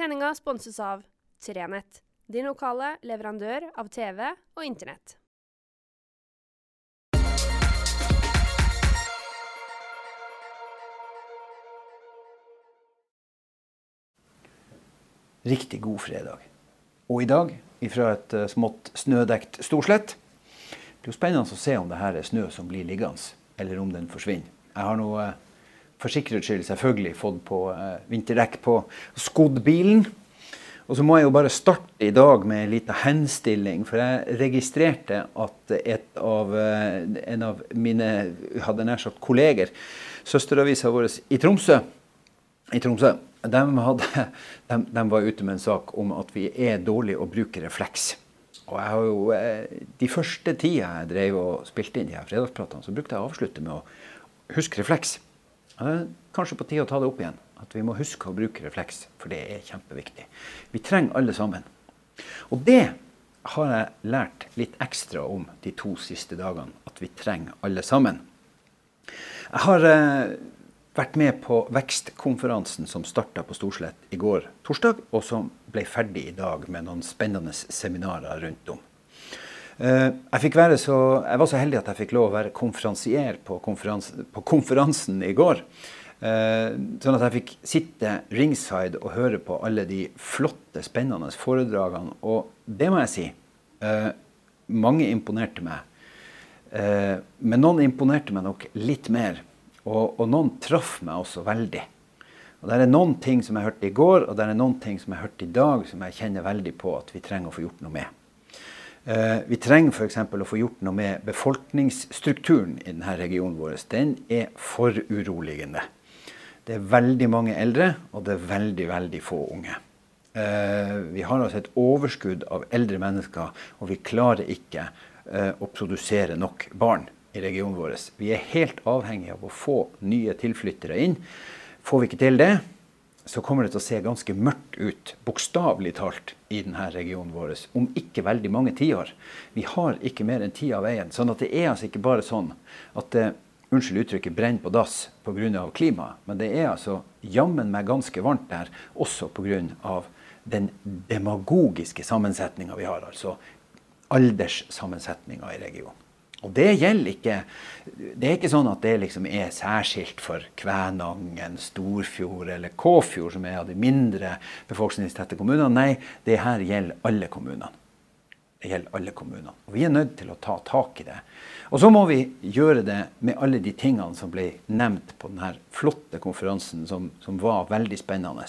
Sendinga sponses av Trenett, din lokale leverandør av TV og Internett. Riktig god fredag. Og i dag, ifra et uh, smått snødekt Storslett, det er jo spennende å se om det her er snø som blir liggende, eller om den forsvinner. Jeg har uh, for sikkerhets skyld selvfølgelig fått på eh, vinterdekk på skodd bilen. Og så må jeg jo bare starte i dag med en liten henstilling, for jeg registrerte at av, en av mine hadde nær sagt kolleger, søsteravisa vår i Tromsø, i Tromsø de, hadde, de, de, var ute med en sak om at vi er dårlige å bruke refleks. Og jeg har jo, eh, De første tida jeg drev og spilte inn de her fredagspratene, så brukte jeg å avslutte med å huske refleks. Det er kanskje på tide å ta det opp igjen. At vi må huske å bruke refleks, for det er kjempeviktig. Vi trenger alle sammen. Og det har jeg lært litt ekstra om de to siste dagene. At vi trenger alle sammen. Jeg har eh, vært med på vekstkonferansen som starta på Storslett i går torsdag, og som ble ferdig i dag med noen spennende seminarer rundt om. Eh, jeg, så, jeg var så heldig at jeg fikk lov å være konferansier på, konferans, på konferansen i går. Eh, sånn at jeg fikk sitte ringside og høre på alle de flotte, spennende foredragene. Og det må jeg si. Eh, mange imponerte meg. Men noen imponerte meg nok litt mer og, og, noen traff meg også veldig. Og Det er noen ting som jeg hørte i går, og det er noen ting som jeg hørte i dag, som jeg kjenner veldig på at vi trenger å få gjort noe med. Uh, vi trenger f.eks. å få gjort noe med befolkningsstrukturen i denne regionen vår. Den er for uroligende. Det er veldig mange eldre, og det er veldig, veldig få unge. Uh, vi har altså et overskudd av eldre mennesker, og vi klarer ikke uh, å produsere nok barn i regionen vår. Vi er helt avhengig av å få nye tilflyttere inn. Får vi ikke til det, så kommer det til å se ganske mørkt ut, bokstavelig talt, i denne regionen vår om ikke veldig mange tiår. Vi har ikke mer enn ti av veien. sånn at det er altså ikke bare sånn at det unnskyld uttrykket, brenner på dass pga. klimaet. Men det er altså jammen meg ganske varmt der, også pga. den demagogiske sammensetninga vi har. Altså alderssammensetninga i regionen. Og det gjelder ikke Det er ikke sånn at det liksom er særskilt for Kvænangen, Storfjord eller Kåfjord, som er av de mindre befolkningstette kommunene. Nei, det her gjelder alle kommunene. Det gjelder alle kommunene. Og Vi er nødt til å ta tak i det. Og så må vi gjøre det med alle de tingene som ble nevnt på denne flotte konferansen, som, som var veldig spennende.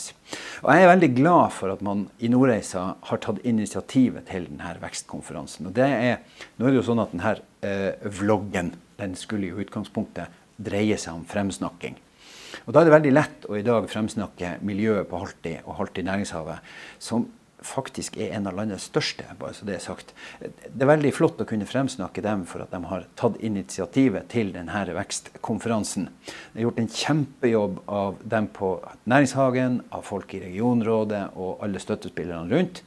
Og Jeg er veldig glad for at man i Nordreisa har tatt initiativet til denne vekstkonferansen. Og det er, nå er det jo sånn at denne vloggen den skulle i utgangspunktet dreie seg om fremsnakking. Og Da er det veldig lett å i dag fremsnakke miljøet på Halti og Halti næringshavet, som faktisk er en av landets største. bare så Det er sagt. Det er veldig flott å kunne fremsnakke dem for at de har tatt initiativet til denne vekstkonferansen. Det er gjort en kjempejobb av dem på Næringshagen, av folk i regionrådet og alle støttespillerne rundt.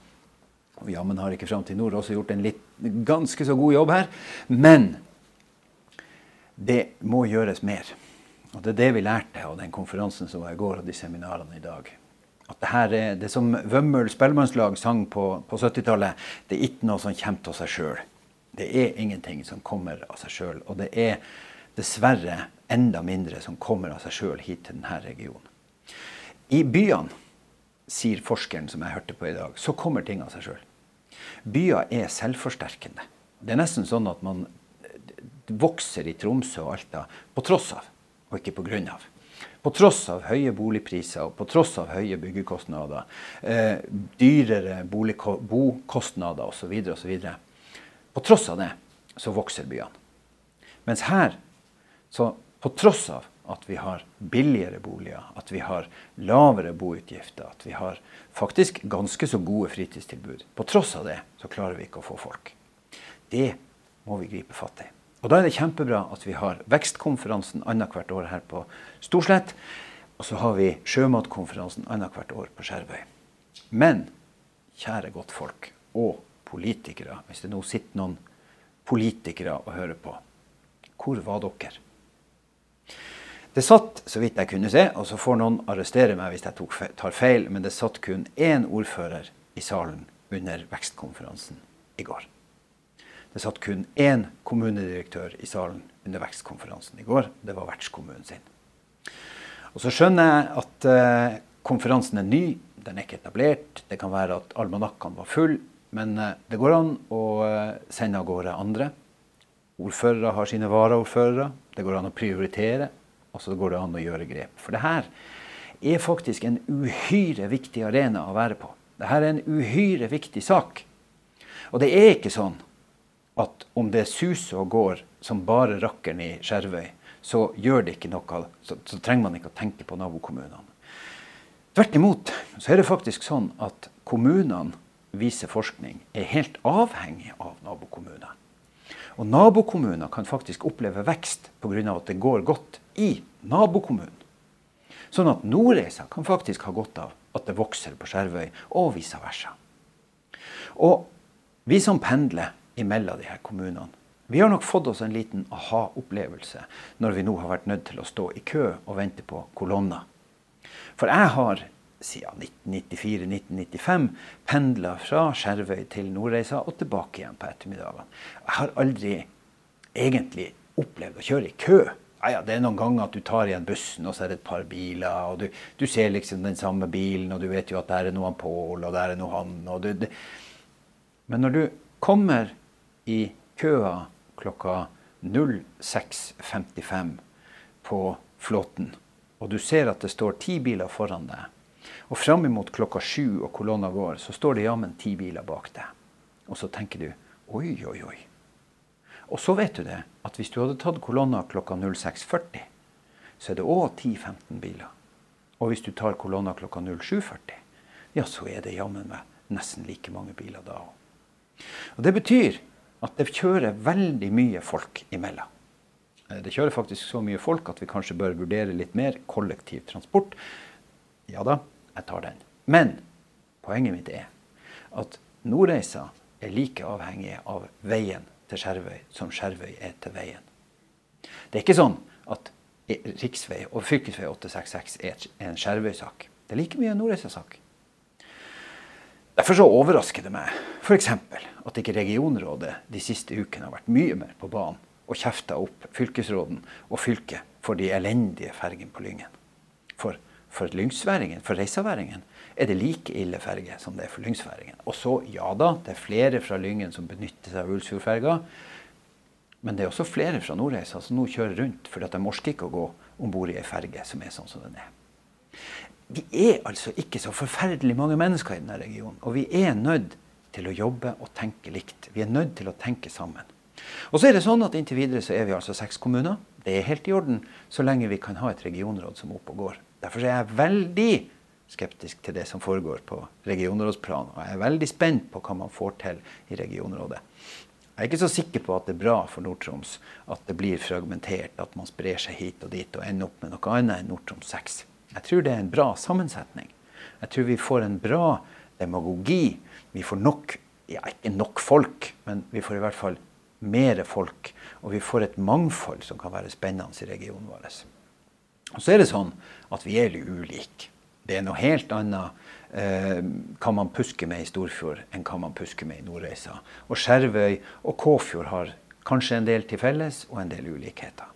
Og Jammen har ikke Framtid Nord også gjort en litt, ganske så god jobb her. Men det må gjøres mer. Og Det er det vi lærte av den konferansen som var i går, og de seminarene i dag at det her er det som Vømmøl spellemannslag sang på, på 70-tallet, det er ikke noe som kommer av seg sjøl. Det er ingenting som kommer av seg sjøl. Og det er dessverre enda mindre som kommer av seg sjøl hit til denne regionen. I byene, sier forskeren som jeg hørte på i dag, så kommer ting av seg sjøl. Byer er selvforsterkende. Det er nesten sånn at man vokser i Tromsø og Alta på tross av, og ikke på grunn av. På tross av høye boligpriser og på tross av høye byggekostnader, eh, dyrere bokostnader osv., osv. På tross av det så vokser byene. Mens her, så på tross av at vi har billigere boliger, at vi har lavere boutgifter, at vi har faktisk ganske så gode fritidstilbud. På tross av det så klarer vi ikke å få folk. Det må vi gripe fatt i. Og Da er det kjempebra at vi har vekstkonferansen annethvert år her på Storslett. Og så har vi sjømatkonferansen annethvert år på Skjervøy. Men kjære godtfolk og politikere, hvis det nå sitter noen politikere og hører på, hvor var dere? Det satt, så vidt jeg kunne se, og så får noen arrestere meg hvis jeg tok, tar feil, men det satt kun én ordfører i salen under vekstkonferansen i går. Det satt kun én kommunedirektør i salen under vekstkonferansen i går. Det var vertskommunen sin. Og så skjønner jeg at eh, konferansen er ny, den er ikke etablert. Det kan være at almanakkene var full, men eh, det går an å eh, sende av gårde andre. Ordførere har sine varaordførere. Det går an å prioritere og så går det an å gjøre grep. For det her er faktisk en uhyre viktig arena å være på. Dette er en uhyre viktig sak. Og det er ikke sånn at om det suser og går som bare rakkeren i Skjervøy, så gjør det ikke noe, så, så trenger man ikke å tenke på nabokommunene. Tvert imot så er det faktisk sånn at kommunene, viser forskning, er helt avhengig av nabokommuner. Og nabokommuner kan faktisk oppleve vekst pga. at det går godt i nabokommunen. Sånn at Nordreisa kan faktisk ha godt av at det vokser på Skjervøy, og vice versa. Og vi som pendler imellom de her kommunene, vi har nok fått oss en liten aha-opplevelse når vi nå har vært nødt til å stå i kø og vente på kolonner. For jeg har siden 1994-1995 pendla fra Skjervøy til Nordreisa og tilbake igjen på ettermiddagene. Jeg har aldri egentlig opplevd å kjøre i kø ja, ja, det er noen ganger at du tar igjen bussen, og så er det et par biler. og Du, du ser liksom den samme bilen, og du vet jo at der er noe han Pål, og der er noe han. Du, det. Men når du kommer i køa klokka 06.55 på Flåten, og du ser at det står ti biler foran deg, og fram imot klokka sju og kolonna går, så står det jammen ti biler bak deg. Og så tenker du oi, oi, oi. Og så vet du det, at hvis du hadde tatt kolonna klokka 06.40, så er det òg 10-15 biler. Og hvis du tar kolonna klokka 07.40, ja, så er det jammen meg nesten like mange biler da òg. Og Det betyr at det kjører veldig mye folk imellom. Eh, det kjører faktisk så mye folk at vi kanskje bør vurdere litt mer kollektiv transport. Ja da, jeg tar den. Men poenget mitt er at Nordreisa er like avhengig av veien til Skjervøy som Skjervøy er til veien. Det er ikke sånn at riksvei og fylkesvei 866 er en Skjervøy-sak. Det er like mye en Nordreisa-sak. Derfor så overrasker det meg f.eks. at ikke regionrådet de siste ukene har vært mye mer på banen og kjefta opp fylkesråden og fylket for de elendige fergene på Lyngen. For, for lyngsværingen, for reisaværingen, er det like ille ferge som det er for Lyngsværingen. Og så, ja da, det er flere fra Lyngen som benytter seg av Ullsfjordferga. Men det er også flere fra Nordreisa som nå kjører rundt fordi de orker ikke å gå om bord i ei ferge som er sånn som den er. Vi er altså ikke så forferdelig mange mennesker i denne regionen. Og vi er nødt til å jobbe og tenke likt. Vi er nødt til å tenke sammen. Og så er det sånn at Inntil videre så er vi altså seks kommuner. Det er helt i orden så lenge vi kan ha et regionråd som er oppe og går. Derfor er jeg veldig skeptisk til det som foregår på regionrådsplan. Og jeg er veldig spent på hva man får til i regionrådet. Jeg er ikke så sikker på at det er bra for Nord-Troms at det blir fragmentert, at man sprer seg hit og dit og ender opp med noe annet enn Nord-Troms 6. Jeg tror det er en bra sammensetning. Jeg tror vi får en bra demagogi. Vi får nok, ja ikke nok folk, men vi får i hvert fall mer folk. Og vi får et mangfold som kan være spennende i regionen vår. Så er det sånn at vi er ulike. Det er noe helt annet eh, man pusker med i Storfjord, enn hva man pusker med i Nordreisa. Og Skjervøy og Kåfjord har kanskje en del til felles og en del ulikheter.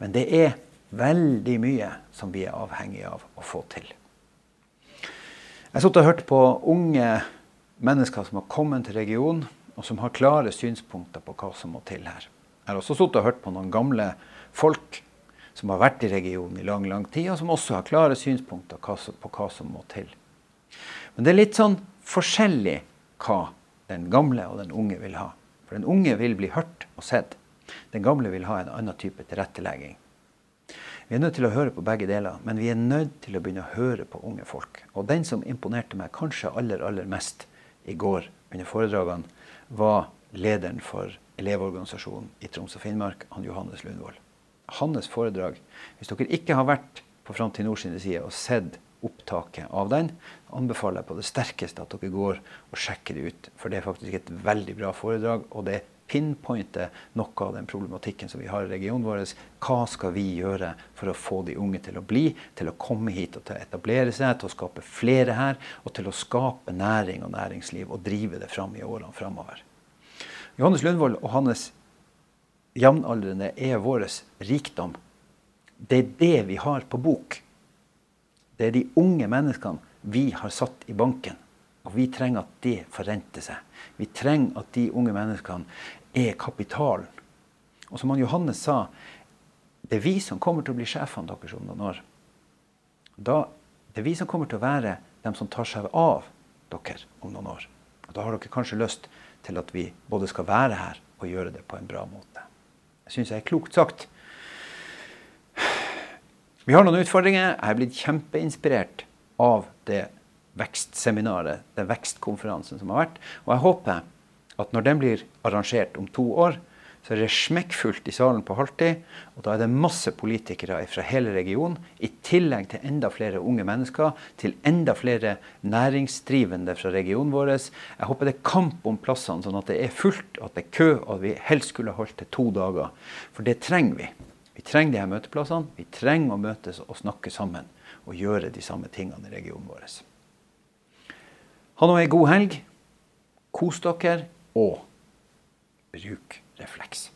Men det er veldig mye som vi er avhengige av å få til. Jeg satt og hørte på unge mennesker som har kommet til regionen, og som har klare synspunkter på hva som må til her. Jeg har også og hørt på noen gamle folk som har vært i regionen i lang lang tid, og som også har klare synspunkter på hva som må til. Men det er litt sånn forskjellig hva den gamle og den unge vil ha. For den unge vil bli hørt og sett. Den gamle vil ha en annen type tilrettelegging. Vi er nødt til å høre på begge deler, men vi er nødt til å begynne å høre på unge folk. Og den som imponerte meg kanskje aller, aller mest i går under foredragene, var lederen for Elevorganisasjonen i Troms og Finnmark, han Johannes Lundvold hans foredrag. Hvis dere ikke har vært på Framtid Nord sine sider og sett opptaket av den, anbefaler jeg på det sterkeste at dere går og sjekker det ut. For det er faktisk et veldig bra foredrag, og det pinpointer noe av den problematikken som vi har i regionen vår. Hva skal vi gjøre for å få de unge til å bli, til å komme hit og til å etablere seg, til å skape flere her, og til å skape næring og næringsliv og drive det fram i årene framover. Johannes Lundvold og hans jevnaldrende er vår rikdom. Det er det vi har på bok. Det er de unge menneskene vi har satt i banken. Og vi trenger at det forrenter seg. Vi trenger at de unge menneskene er kapitalen. Og som han Johannes sa, det er vi som kommer til å bli sjefene deres om noen år. Da, det er vi som kommer til å være dem som tar seg av dere om noen år. Og da har dere kanskje lyst til at vi både skal være her og gjøre det på en bra måte. Syns jeg er klokt sagt. Vi har noen utfordringer. Jeg er blitt kjempeinspirert av det vekstseminaret, den vekstkonferansen som har vært. Og jeg håper at når den blir arrangert om to år, så er det smekkfullt i salen på halvtid. Og da er det masse politikere fra hele regionen, i tillegg til enda flere unge mennesker, til enda flere næringsdrivende fra regionen vår. Jeg håper det er kamp om plassene, sånn at det er fullt, at det er kø, og at vi helst skulle holdt til to dager. For det trenger vi. Vi trenger de her møteplassene. Vi trenger å møtes og snakke sammen og gjøre de samme tingene i regionen vår. Ha nå ei god helg. Kos dere, og bruk refleks.